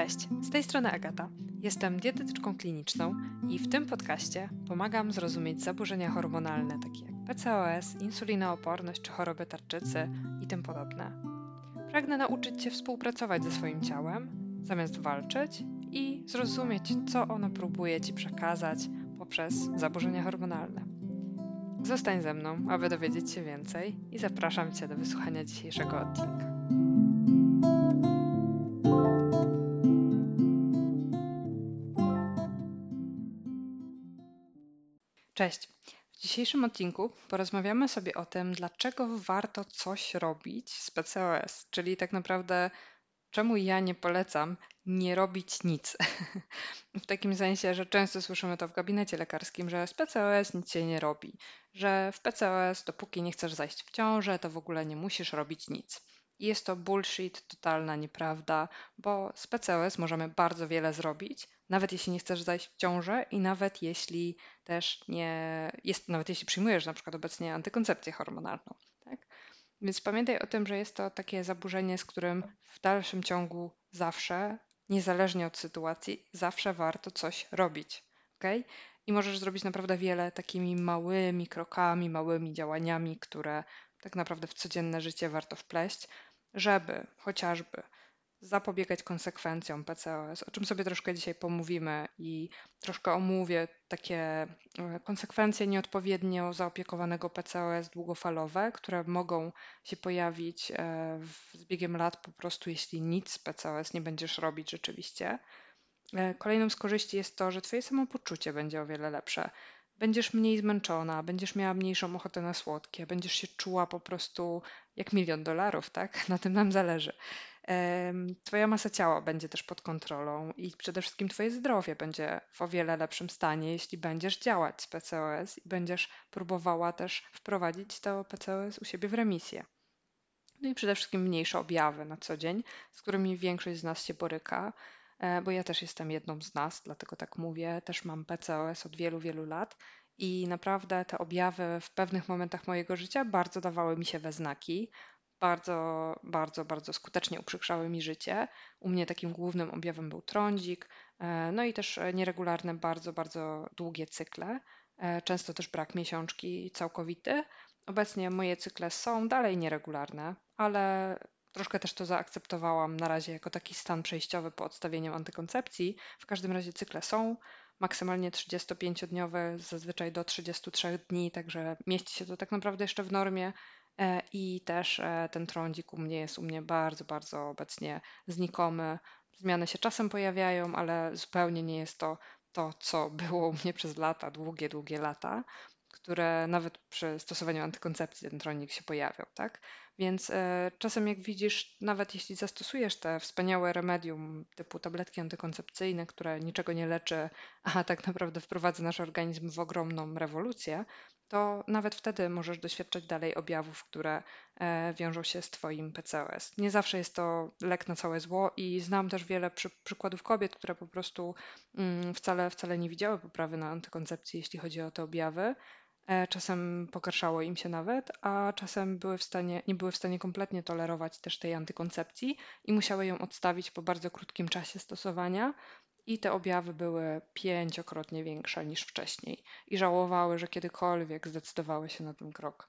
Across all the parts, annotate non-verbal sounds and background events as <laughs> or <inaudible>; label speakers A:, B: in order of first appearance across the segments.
A: Cześć, z tej strony Agata. Jestem dietetyczką kliniczną i w tym podcaście pomagam zrozumieć zaburzenia hormonalne takie jak PCOS, insulinooporność czy choroby tarczycy i tym podobne. Pragnę nauczyć Cię współpracować ze swoim ciałem, zamiast walczyć i zrozumieć, co ono próbuje Ci przekazać poprzez zaburzenia hormonalne. Zostań ze mną, aby dowiedzieć się więcej i zapraszam Cię do wysłuchania dzisiejszego odcinka. Cześć. W dzisiejszym odcinku porozmawiamy sobie o tym, dlaczego warto coś robić z PCOS, czyli tak naprawdę czemu ja nie polecam nie robić nic. <laughs> w takim sensie, że często słyszymy to w gabinecie lekarskim, że z PCOS nic się nie robi, że w PCOS dopóki nie chcesz zajść w ciążę, to w ogóle nie musisz robić nic. Jest to bullshit, totalna nieprawda, bo z PCOS możemy bardzo wiele zrobić, nawet jeśli nie chcesz zajść w ciążę i nawet jeśli też nie jest, nawet jeśli przyjmujesz na przykład obecnie antykoncepcję hormonalną. Tak? Więc pamiętaj o tym, że jest to takie zaburzenie, z którym w dalszym ciągu zawsze, niezależnie od sytuacji, zawsze warto coś robić. Okay? I możesz zrobić naprawdę wiele takimi małymi krokami, małymi działaniami, które tak naprawdę w codzienne życie warto wpleść, żeby chociażby zapobiegać konsekwencjom PCOS, o czym sobie troszkę dzisiaj pomówimy i troszkę omówię takie e, konsekwencje nieodpowiednio zaopiekowanego PCOS długofalowe, które mogą się pojawić e, z biegiem lat po prostu, jeśli nic z PCOS nie będziesz robić rzeczywiście. E, kolejną z korzyści jest to, że Twoje samopoczucie będzie o wiele lepsze. Będziesz mniej zmęczona, będziesz miała mniejszą ochotę na słodkie, będziesz się czuła po prostu jak milion dolarów, tak? <laughs> Na tym nam zależy. Twoja masa ciała będzie też pod kontrolą i przede wszystkim Twoje zdrowie będzie w o wiele lepszym stanie, jeśli będziesz działać z PCOS i będziesz próbowała też wprowadzić to PCOS u siebie w remisję. No i przede wszystkim mniejsze objawy na co dzień, z którymi większość z nas się boryka, bo ja też jestem jedną z nas, dlatego tak mówię. Też mam PCOS od wielu, wielu lat i naprawdę te objawy w pewnych momentach mojego życia bardzo dawały mi się we znaki bardzo, bardzo, bardzo skutecznie uprzykrzały mi życie. U mnie takim głównym objawem był trądzik, e, no i też nieregularne, bardzo, bardzo długie cykle, e, często też brak miesiączki całkowity. Obecnie moje cykle są dalej nieregularne, ale troszkę też to zaakceptowałam na razie jako taki stan przejściowy po odstawieniu antykoncepcji. W każdym razie cykle są maksymalnie 35-dniowe, zazwyczaj do 33 dni, także mieści się to tak naprawdę jeszcze w normie. E, I też e, ten trądzik u mnie jest u mnie bardzo, bardzo obecnie znikomy. Zmiany się czasem pojawiają, ale zupełnie nie jest to to, co było u mnie przez lata, długie, długie lata, które nawet przy stosowaniu antykoncepcji ten trądzik się pojawiał, tak? Więc e, czasem jak widzisz, nawet jeśli zastosujesz te wspaniałe remedium typu tabletki antykoncepcyjne, które niczego nie leczy, a tak naprawdę wprowadza nasz organizm w ogromną rewolucję, to nawet wtedy możesz doświadczać dalej objawów, które e, wiążą się z Twoim PCOS. Nie zawsze jest to lek na całe zło i znam też wiele przy, przykładów kobiet, które po prostu mm, wcale, wcale nie widziały poprawy na antykoncepcji, jeśli chodzi o te objawy. E, czasem pogarszało im się nawet, a czasem były w stanie, nie były w stanie kompletnie tolerować też tej antykoncepcji i musiały ją odstawić po bardzo krótkim czasie stosowania, i te objawy były pięciokrotnie większe niż wcześniej i żałowały, że kiedykolwiek zdecydowały się na ten krok.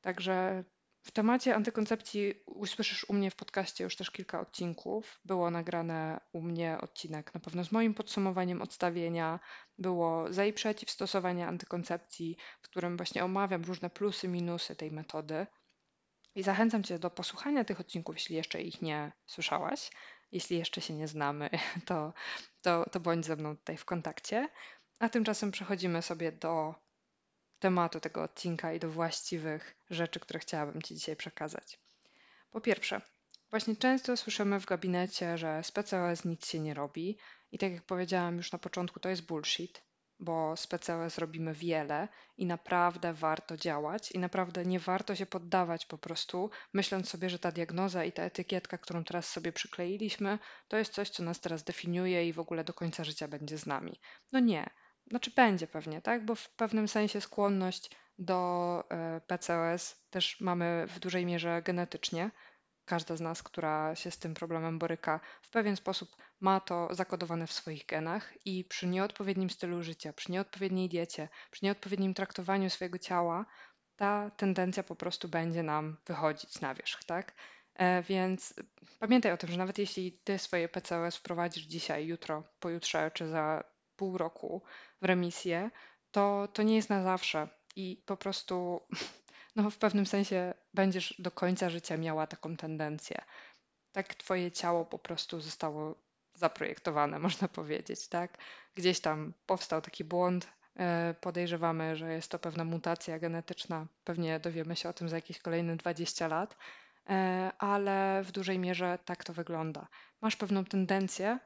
A: Także w temacie antykoncepcji usłyszysz u mnie w podcaście już też kilka odcinków. Było nagrane u mnie odcinek na pewno z moim podsumowaniem odstawienia. Było za i przeciw stosowania antykoncepcji, w którym właśnie omawiam różne plusy, minusy tej metody. I zachęcam Cię do posłuchania tych odcinków, jeśli jeszcze ich nie słyszałaś. Jeśli jeszcze się nie znamy, to, to, to bądź ze mną tutaj w kontakcie. A tymczasem przechodzimy sobie do tematu tego odcinka i do właściwych rzeczy, które chciałabym Ci dzisiaj przekazać. Po pierwsze, właśnie często słyszymy w gabinecie, że PCOS nic się nie robi i tak jak powiedziałam już na początku, to jest bullshit bo PCOS robimy wiele i naprawdę warto działać i naprawdę nie warto się poddawać po prostu, myśląc sobie, że ta diagnoza i ta etykietka, którą teraz sobie przykleiliśmy, to jest coś, co nas teraz definiuje i w ogóle do końca życia będzie z nami. No nie. Znaczy będzie pewnie, tak? Bo w pewnym sensie skłonność do e, PCOS też mamy w dużej mierze genetycznie. każda z nas, która się z tym problemem boryka, w pewien sposób ma to zakodowane w swoich genach i przy nieodpowiednim stylu życia, przy nieodpowiedniej diecie, przy nieodpowiednim traktowaniu swojego ciała, ta tendencja po prostu będzie nam wychodzić na wierzch, tak? E, więc pamiętaj o tym, że nawet jeśli ty swoje PCOS wprowadzisz dzisiaj, jutro, pojutrze czy za pół roku w remisję, to, to nie jest na zawsze i po prostu <laughs> no, w pewnym sensie będziesz do końca życia miała taką tendencję. Tak twoje ciało po prostu zostało zaprojektowane, <laughs> można powiedzieć, tak? Gdzieś tam powstał taki błąd, e, Podejrzewamy, że jest to pewna mutacja genetyczna. Pewnie dowiemy się o tym za jakieś kolejne 20 lat, e, ale w dużej mierze tak to wygląda. Masz pewną tendencję,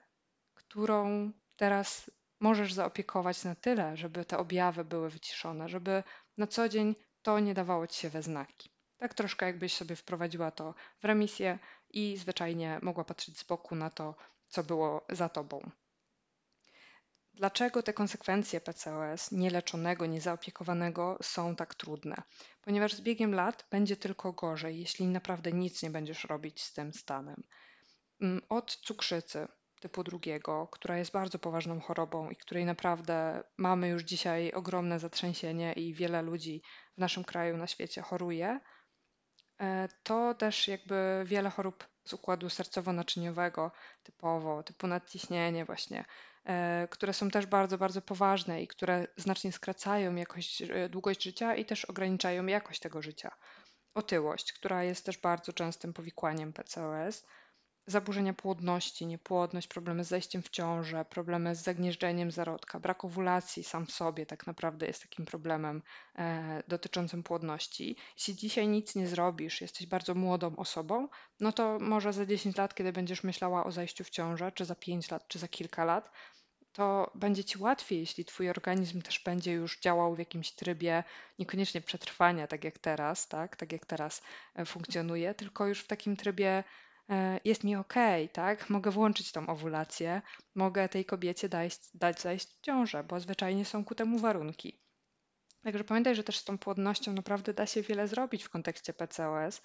A: którą teraz możesz zaopiekować na tyle, żeby te objawy były wyciszone, żeby na co dzień to nie dawało ci się we znaki. Tak troszkę jakbyś sobie wprowadziła to w remisję i zwyczajnie mogła patrzeć z boku na to, co było za tobą. Dlaczego te konsekwencje PCOS nieleczonego, niezaopiekowanego są tak trudne? Ponieważ z biegiem lat będzie tylko gorzej, jeśli naprawdę nic nie będziesz robić z tym stanem. Mm, od cukrzycy typu drugiego, która jest bardzo poważną chorobą i której naprawdę mamy już dzisiaj ogromne zatrzęsienie i wiele ludzi w naszym kraju, na świecie choruje, e, to też jakby wiele chorób z układu sercowo-naczyniowego typowo, typu nadciśnienie właśnie, e, które są też bardzo, bardzo poważne i które znacznie skracają jakość, e, długość życia i też ograniczają jakość tego życia. Otyłość, która jest też bardzo częstym powikłaniem PCOS, zaburzenia płodności, niepłodność, problemy z zajściem w ciążę, problemy z zagnieżdżeniem zarodka, brak owulacji sam w sobie tak naprawdę jest takim problemem e, dotyczącym płodności. Jeśli dzisiaj nic nie zrobisz, jesteś bardzo młodą osobą, no to może za 10 lat, kiedy będziesz myślała o zajściu w ciążę, czy za 5 lat, czy za kilka lat, to będzie ci łatwiej, jeśli twój organizm też będzie już działał w jakimś trybie niekoniecznie przetrwania, tak jak teraz, tak, tak jak teraz e, funkcjonuje, tylko już w takim trybie jest mi ok, tak? Mogę włączyć tą owulację, mogę tej kobiecie dać, dać zajść w ciążę, bo zwyczajnie są ku temu warunki. Także pamiętaj, że też z tą płodnością naprawdę da się wiele zrobić w kontekście PCOS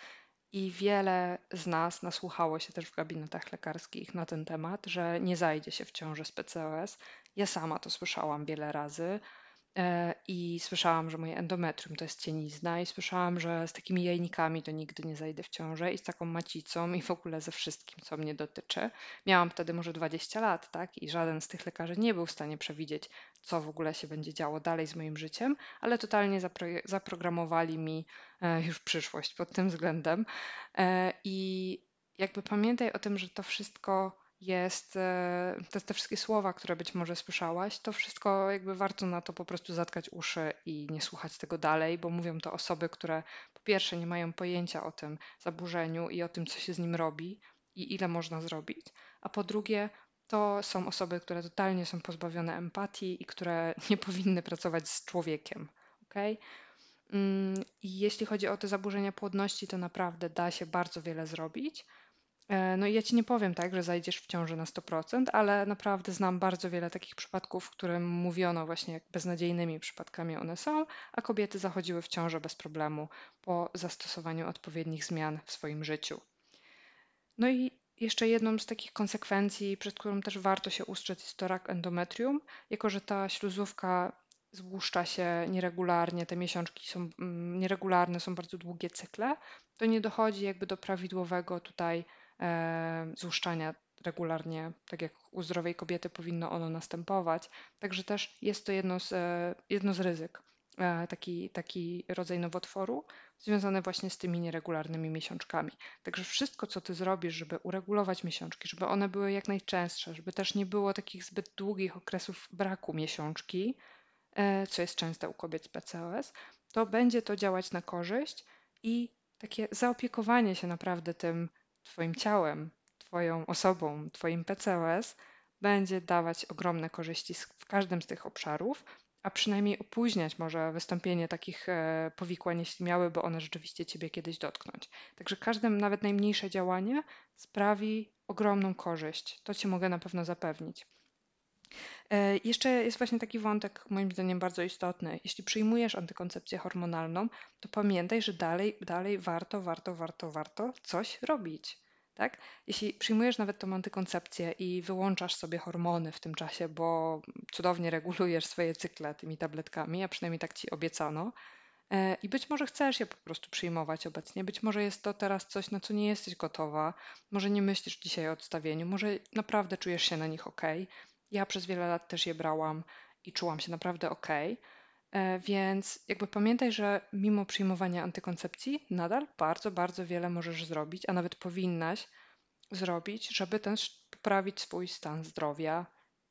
A: i wiele z nas nasłuchało się też w gabinetach lekarskich na ten temat, że nie zajdzie się w ciąży z PCOS. Ja sama to słyszałam wiele razy. E, I słyszałam, że moje endometrium to jest cienizna, i słyszałam, że z takimi jajnikami to nigdy nie zajdę w ciążę, i z taką macicą, i w ogóle ze wszystkim, co mnie dotyczy. Miałam wtedy może 20 lat, tak? I żaden z tych lekarzy nie był w stanie przewidzieć, co w ogóle się będzie działo dalej z moim życiem, ale totalnie zapro zaprogramowali mi e, już przyszłość pod tym względem. E, I jakby pamiętaj o tym, że to wszystko jest e, te, te wszystkie słowa, które być może słyszałaś, to wszystko jakby warto na to po prostu zatkać uszy i nie słuchać tego dalej, bo mówią to osoby, które po pierwsze nie mają pojęcia o tym zaburzeniu i o tym, co się z nim robi i ile można zrobić, a po drugie to są osoby, które totalnie są pozbawione empatii i które <laughs> nie powinny pracować z człowiekiem. Okay? Mm, I jeśli chodzi o te zaburzenia płodności, to naprawdę da się bardzo wiele zrobić. E, no i ja ci nie powiem tak, że zajdziesz w ciąży na 100%, ale naprawdę znam bardzo wiele takich przypadków, w którym mówiono właśnie, jak beznadziejnymi przypadkami one są, a kobiety zachodziły w ciążę bez problemu po zastosowaniu odpowiednich zmian w swoim życiu. No i jeszcze jedną z takich konsekwencji, przed którą też warto się ustrzec, jest to rak endometrium, jako że ta śluzówka złuszcza się nieregularnie, te miesiączki są mm, nieregularne, są bardzo długie cykle, to nie dochodzi jakby do prawidłowego tutaj złuszczania regularnie, tak jak u zdrowej kobiety powinno ono następować. Także też jest to jedno z, e, jedno z ryzyk, e, taki, taki rodzaj nowotworu związany właśnie z tymi nieregularnymi miesiączkami. Także wszystko, co ty zrobisz, żeby uregulować miesiączki, żeby one były jak najczęstsze, żeby też nie było takich zbyt długich okresów braku miesiączki, co jest częste u kobiet z PCOS, to będzie to działać na korzyść i takie zaopiekowanie się naprawdę tym Twoim ciałem, Twoją osobą, Twoim PCOS będzie dawać ogromne korzyści w każdym z tych obszarów, a przynajmniej opóźniać może wystąpienie takich e, powikłań, jeśli miałyby one rzeczywiście Ciebie kiedyś dotknąć. Także każde, nawet najmniejsze działanie sprawi ogromną korzyść. To Ci mogę na pewno zapewnić. E, jeszcze jest właśnie taki wątek, moim zdaniem, bardzo istotny. Jeśli przyjmujesz antykoncepcję hormonalną, to pamiętaj, że dalej, dalej warto, warto, warto, warto coś robić. Tak? Jeśli przyjmujesz nawet tą antykoncepcję i wyłączasz sobie hormony w tym czasie, bo cudownie regulujesz swoje cykle tymi tabletkami, a przynajmniej tak ci obiecano, e, i być może chcesz je po prostu przyjmować obecnie, być może jest to teraz coś, na co nie jesteś gotowa, może nie myślisz dzisiaj o odstawieniu, może naprawdę czujesz się na nich ok, ja przez wiele lat też je brałam i czułam się naprawdę ok. E, więc jakby pamiętaj, że mimo przyjmowania antykoncepcji, nadal bardzo, bardzo wiele możesz zrobić, a nawet powinnaś zrobić, żeby też poprawić swój stan zdrowia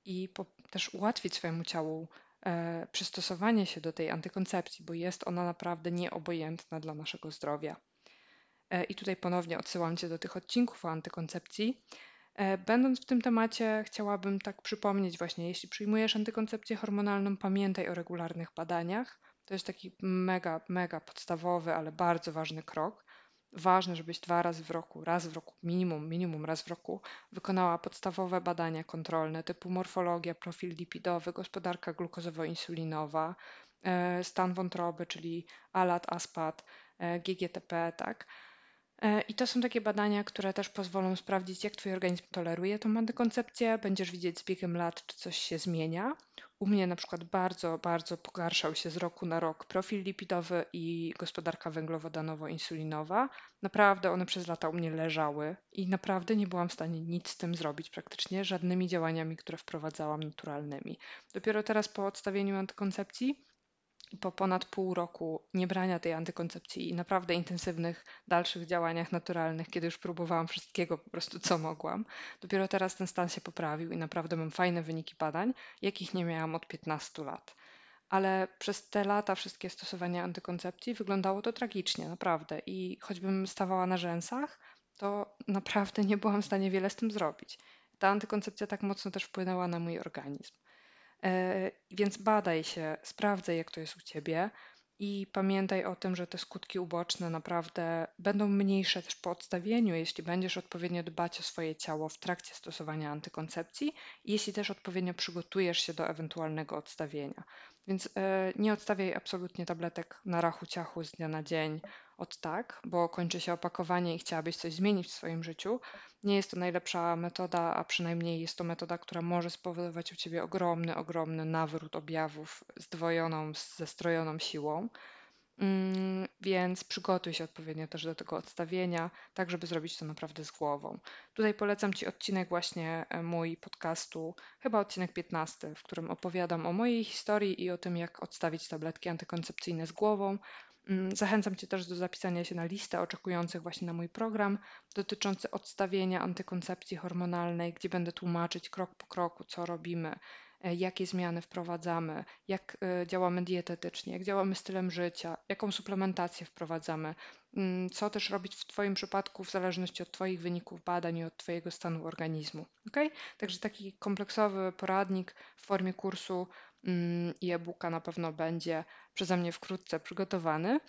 A: i po, też ułatwić swojemu ciału e, przystosowanie się do tej antykoncepcji, bo jest ona naprawdę nieobojętna dla naszego zdrowia. E, I tutaj ponownie odsyłam Cię do tych odcinków o antykoncepcji. E, będąc w tym temacie, chciałabym tak przypomnieć właśnie, jeśli przyjmujesz antykoncepcję hormonalną, pamiętaj o regularnych badaniach. To jest taki mega, mega podstawowy, ale bardzo ważny krok. Ważne, żebyś dwa razy w roku, raz w roku, minimum, minimum raz w roku wykonała podstawowe badania kontrolne typu morfologia, profil lipidowy, gospodarka glukozowo-insulinowa, e, stan wątroby, czyli ALAT, ASPAT, e, GGTP, tak I to są takie badania, które też pozwolą sprawdzić, jak Twój organizm toleruje tą antykoncepcję. Będziesz widzieć z biegiem lat, czy coś się zmienia. U mnie na przykład bardzo, bardzo pogarszał się z roku na rok profil lipidowy i gospodarka węglowodanowo-insulinowa. Naprawdę one przez lata u mnie leżały i naprawdę nie byłam w stanie nic z tym zrobić, praktycznie żadnymi działaniami, które wprowadzałam naturalnymi. Dopiero teraz po odstawieniu antykoncepcji po ponad pół roku niebrania tej antykoncepcji i naprawdę intensywnych dalszych działaniach naturalnych, kiedy już próbowałam wszystkiego po prostu, co mogłam, dopiero teraz ten stan się poprawił i naprawdę mam fajne wyniki badań, jakich nie miałam od 15 lat. Ale przez te lata wszystkie stosowania antykoncepcji wyglądało to tragicznie, naprawdę. I choćbym stawała na rzęsach, to naprawdę nie byłam w stanie wiele z tym zrobić. Ta antykoncepcja tak mocno też wpłynęła na mój organizm. E, więc badaj się, sprawdzaj, jak to jest u ciebie i pamiętaj o tym, że te skutki uboczne naprawdę będą mniejsze też po odstawieniu, jeśli będziesz odpowiednio dbać o swoje ciało w trakcie stosowania antykoncepcji jeśli też odpowiednio przygotujesz się do ewentualnego odstawienia. Więc e, nie odstawiaj absolutnie tabletek na rachu ciachu z dnia na dzień od tak, bo kończy się opakowanie i chciałabyś coś zmienić w swoim życiu. Nie jest to najlepsza metoda, a przynajmniej jest to metoda, która może spowodować u ciebie ogromny, ogromny nawrót objawów zdwojoną, zestrojoną siłą. Mm, więc przygotuj się odpowiednio też do tego odstawienia, tak żeby zrobić to naprawdę z głową. Tutaj polecam Ci odcinek właśnie e, mój podcastu, chyba odcinek 15, w którym opowiadam o mojej historii i o tym, jak odstawić tabletki antykoncepcyjne z głową. Mm, zachęcam Cię też do zapisania się na listę oczekujących właśnie na mój program dotyczący odstawienia antykoncepcji hormonalnej, gdzie będę tłumaczyć krok po kroku, co robimy, E, jakie zmiany wprowadzamy, jak e, działamy dietetycznie, jak działamy stylem życia, jaką suplementację wprowadzamy, mm, co też robić w Twoim przypadku w zależności od Twoich wyników badań i od Twojego stanu organizmu. Okay? Także taki kompleksowy poradnik w formie kursu mm, i e-booka na pewno będzie przeze mnie wkrótce przygotowany.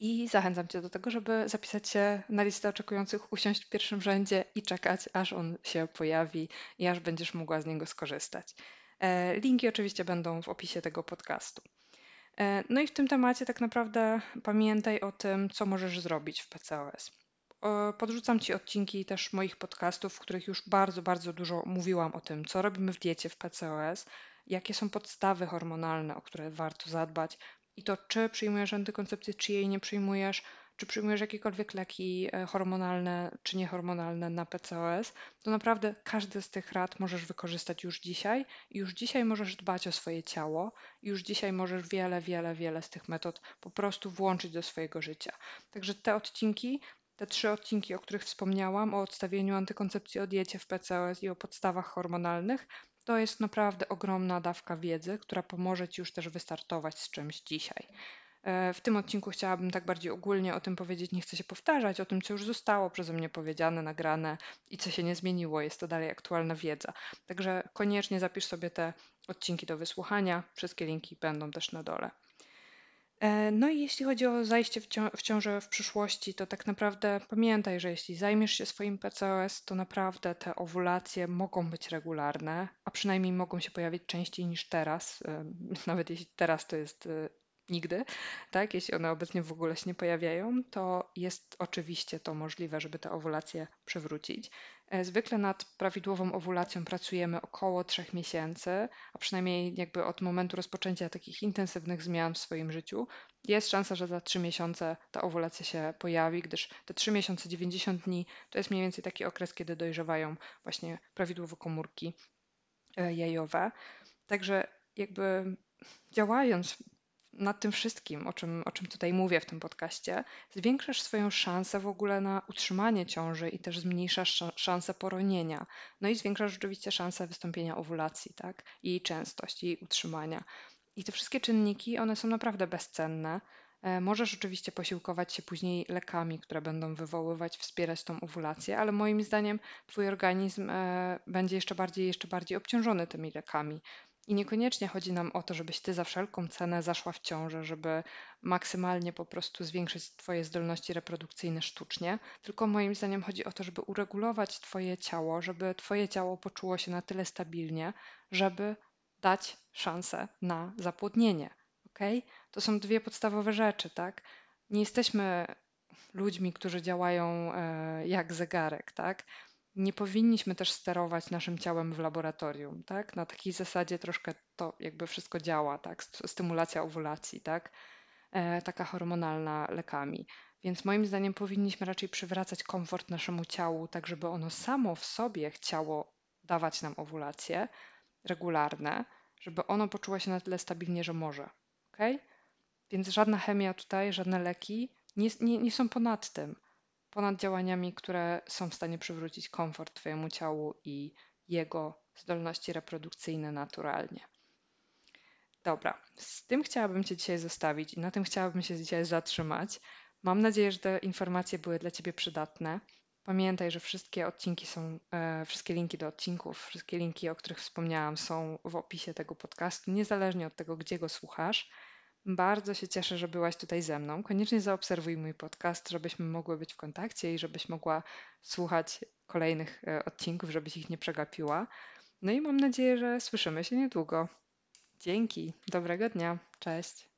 A: I zachęcam Cię do tego, żeby zapisać się na listę oczekujących, usiąść w pierwszym rzędzie i czekać, aż on się pojawi i aż będziesz mogła z niego skorzystać. E, linki oczywiście będą w opisie tego podcastu. E, no i w tym temacie tak naprawdę pamiętaj o tym, co możesz zrobić w PCOS. Podrzucam Ci odcinki też moich podcastów, w których już bardzo, bardzo dużo mówiłam o tym, co robimy w diecie w PCOS, jakie są podstawy hormonalne, o które warto zadbać. I to, czy przyjmujesz antykoncepcję, czy jej nie przyjmujesz, czy przyjmujesz jakiekolwiek leki e, hormonalne czy niehormonalne na PCOS, to naprawdę każdy z tych rad możesz wykorzystać już dzisiaj. I już dzisiaj możesz dbać o swoje ciało. I już dzisiaj możesz wiele, wiele, wiele z tych metod po prostu włączyć do swojego życia. Także te odcinki te trzy odcinki, o których wspomniałam, o odstawieniu antykoncepcji, o diecie w PCOS i o podstawach hormonalnych, to jest naprawdę ogromna dawka wiedzy, która pomoże Ci już też wystartować z czymś dzisiaj. E, w tym odcinku chciałabym tak bardziej ogólnie o tym powiedzieć, nie chcę się powtarzać, o tym, co już zostało przeze mnie powiedziane, nagrane i co się nie zmieniło. Jest to dalej aktualna wiedza. Także koniecznie zapisz sobie te odcinki do wysłuchania. Wszystkie linki będą też na dole. E, no i jeśli chodzi o zajście w, cią w ciążę w przyszłości, to tak naprawdę pamiętaj, że jeśli zajmiesz się swoim PCOS, to naprawdę te owulacje mogą być regularne, a przynajmniej mogą się pojawić częściej niż teraz. E, <laughs> nawet jeśli teraz to jest e, nigdy, tak? Jeśli one obecnie w ogóle się nie pojawiają, to jest oczywiście to możliwe, żeby te owulacje przywrócić. E, zwykle nad prawidłową owulacją pracujemy około 3 miesięcy, a przynajmniej jakby od momentu rozpoczęcia takich intensywnych zmian w swoim życiu. Jest szansa, że za 3 miesiące ta owulacja się pojawi, gdyż te 3 miesiące 90 dni to jest mniej więcej taki okres, kiedy dojrzewają właśnie prawidłowo komórki e, jajowe. Także jakby działając nad tym wszystkim, o czym, o czym tutaj mówię w tym podcaście, zwiększasz swoją szansę w ogóle na utrzymanie ciąży i też zmniejszasz szansę poronienia. No i zwiększasz rzeczywiście szansę wystąpienia owulacji, tak? Jej częstość, jej utrzymania. I te wszystkie czynniki, one są naprawdę bezcenne. E, możesz oczywiście posiłkować się później lekami, które będą wywoływać, wspierać tą owulację, ale moim zdaniem Twój organizm e, będzie jeszcze bardziej, jeszcze bardziej obciążony tymi lekami. I niekoniecznie chodzi nam o to, żebyś ty za wszelką cenę zaszła w ciążę, żeby maksymalnie po prostu zwiększyć twoje zdolności reprodukcyjne sztucznie, tylko moim zdaniem chodzi o to, żeby uregulować twoje ciało, żeby twoje ciało poczuło się na tyle stabilnie, żeby dać szansę na zapłodnienie. Ok? To są dwie podstawowe rzeczy, tak? Nie jesteśmy ludźmi, którzy działają e, jak zegarek, tak? Nie powinniśmy też sterować naszym ciałem w laboratorium, tak? Na takiej zasadzie troszkę to jakby wszystko działa, tak? Stymulacja owulacji, tak? E, taka hormonalna lekami. Więc moim zdaniem powinniśmy raczej przywracać komfort naszemu ciału, tak żeby ono samo w sobie chciało dawać nam owulacje regularne, żeby ono poczuło się na tyle stabilnie, że może. ok? Więc żadna chemia tutaj, żadne leki nie, nie, nie są ponad tym ponad działaniami, które są w stanie przywrócić komfort Twojemu ciału i jego zdolności reprodukcyjne naturalnie. Dobra, z tym chciałabym Cię dzisiaj zostawić i na tym chciałabym się dzisiaj zatrzymać. Mam nadzieję, że te informacje były dla Ciebie przydatne. Pamiętaj, że wszystkie odcinki są, e, wszystkie linki do odcinków, wszystkie linki, o których wspomniałam, są w opisie tego podcastu, niezależnie od tego, gdzie go słuchasz. Bardzo się cieszę, że byłaś tutaj ze mną. Koniecznie zaobserwuj mój podcast, żebyśmy mogły być w kontakcie i żebyś mogła słuchać kolejnych e, odcinków, żebyś ich nie przegapiła. No i mam nadzieję, że słyszymy się niedługo. Dzięki, dobrego dnia, cześć.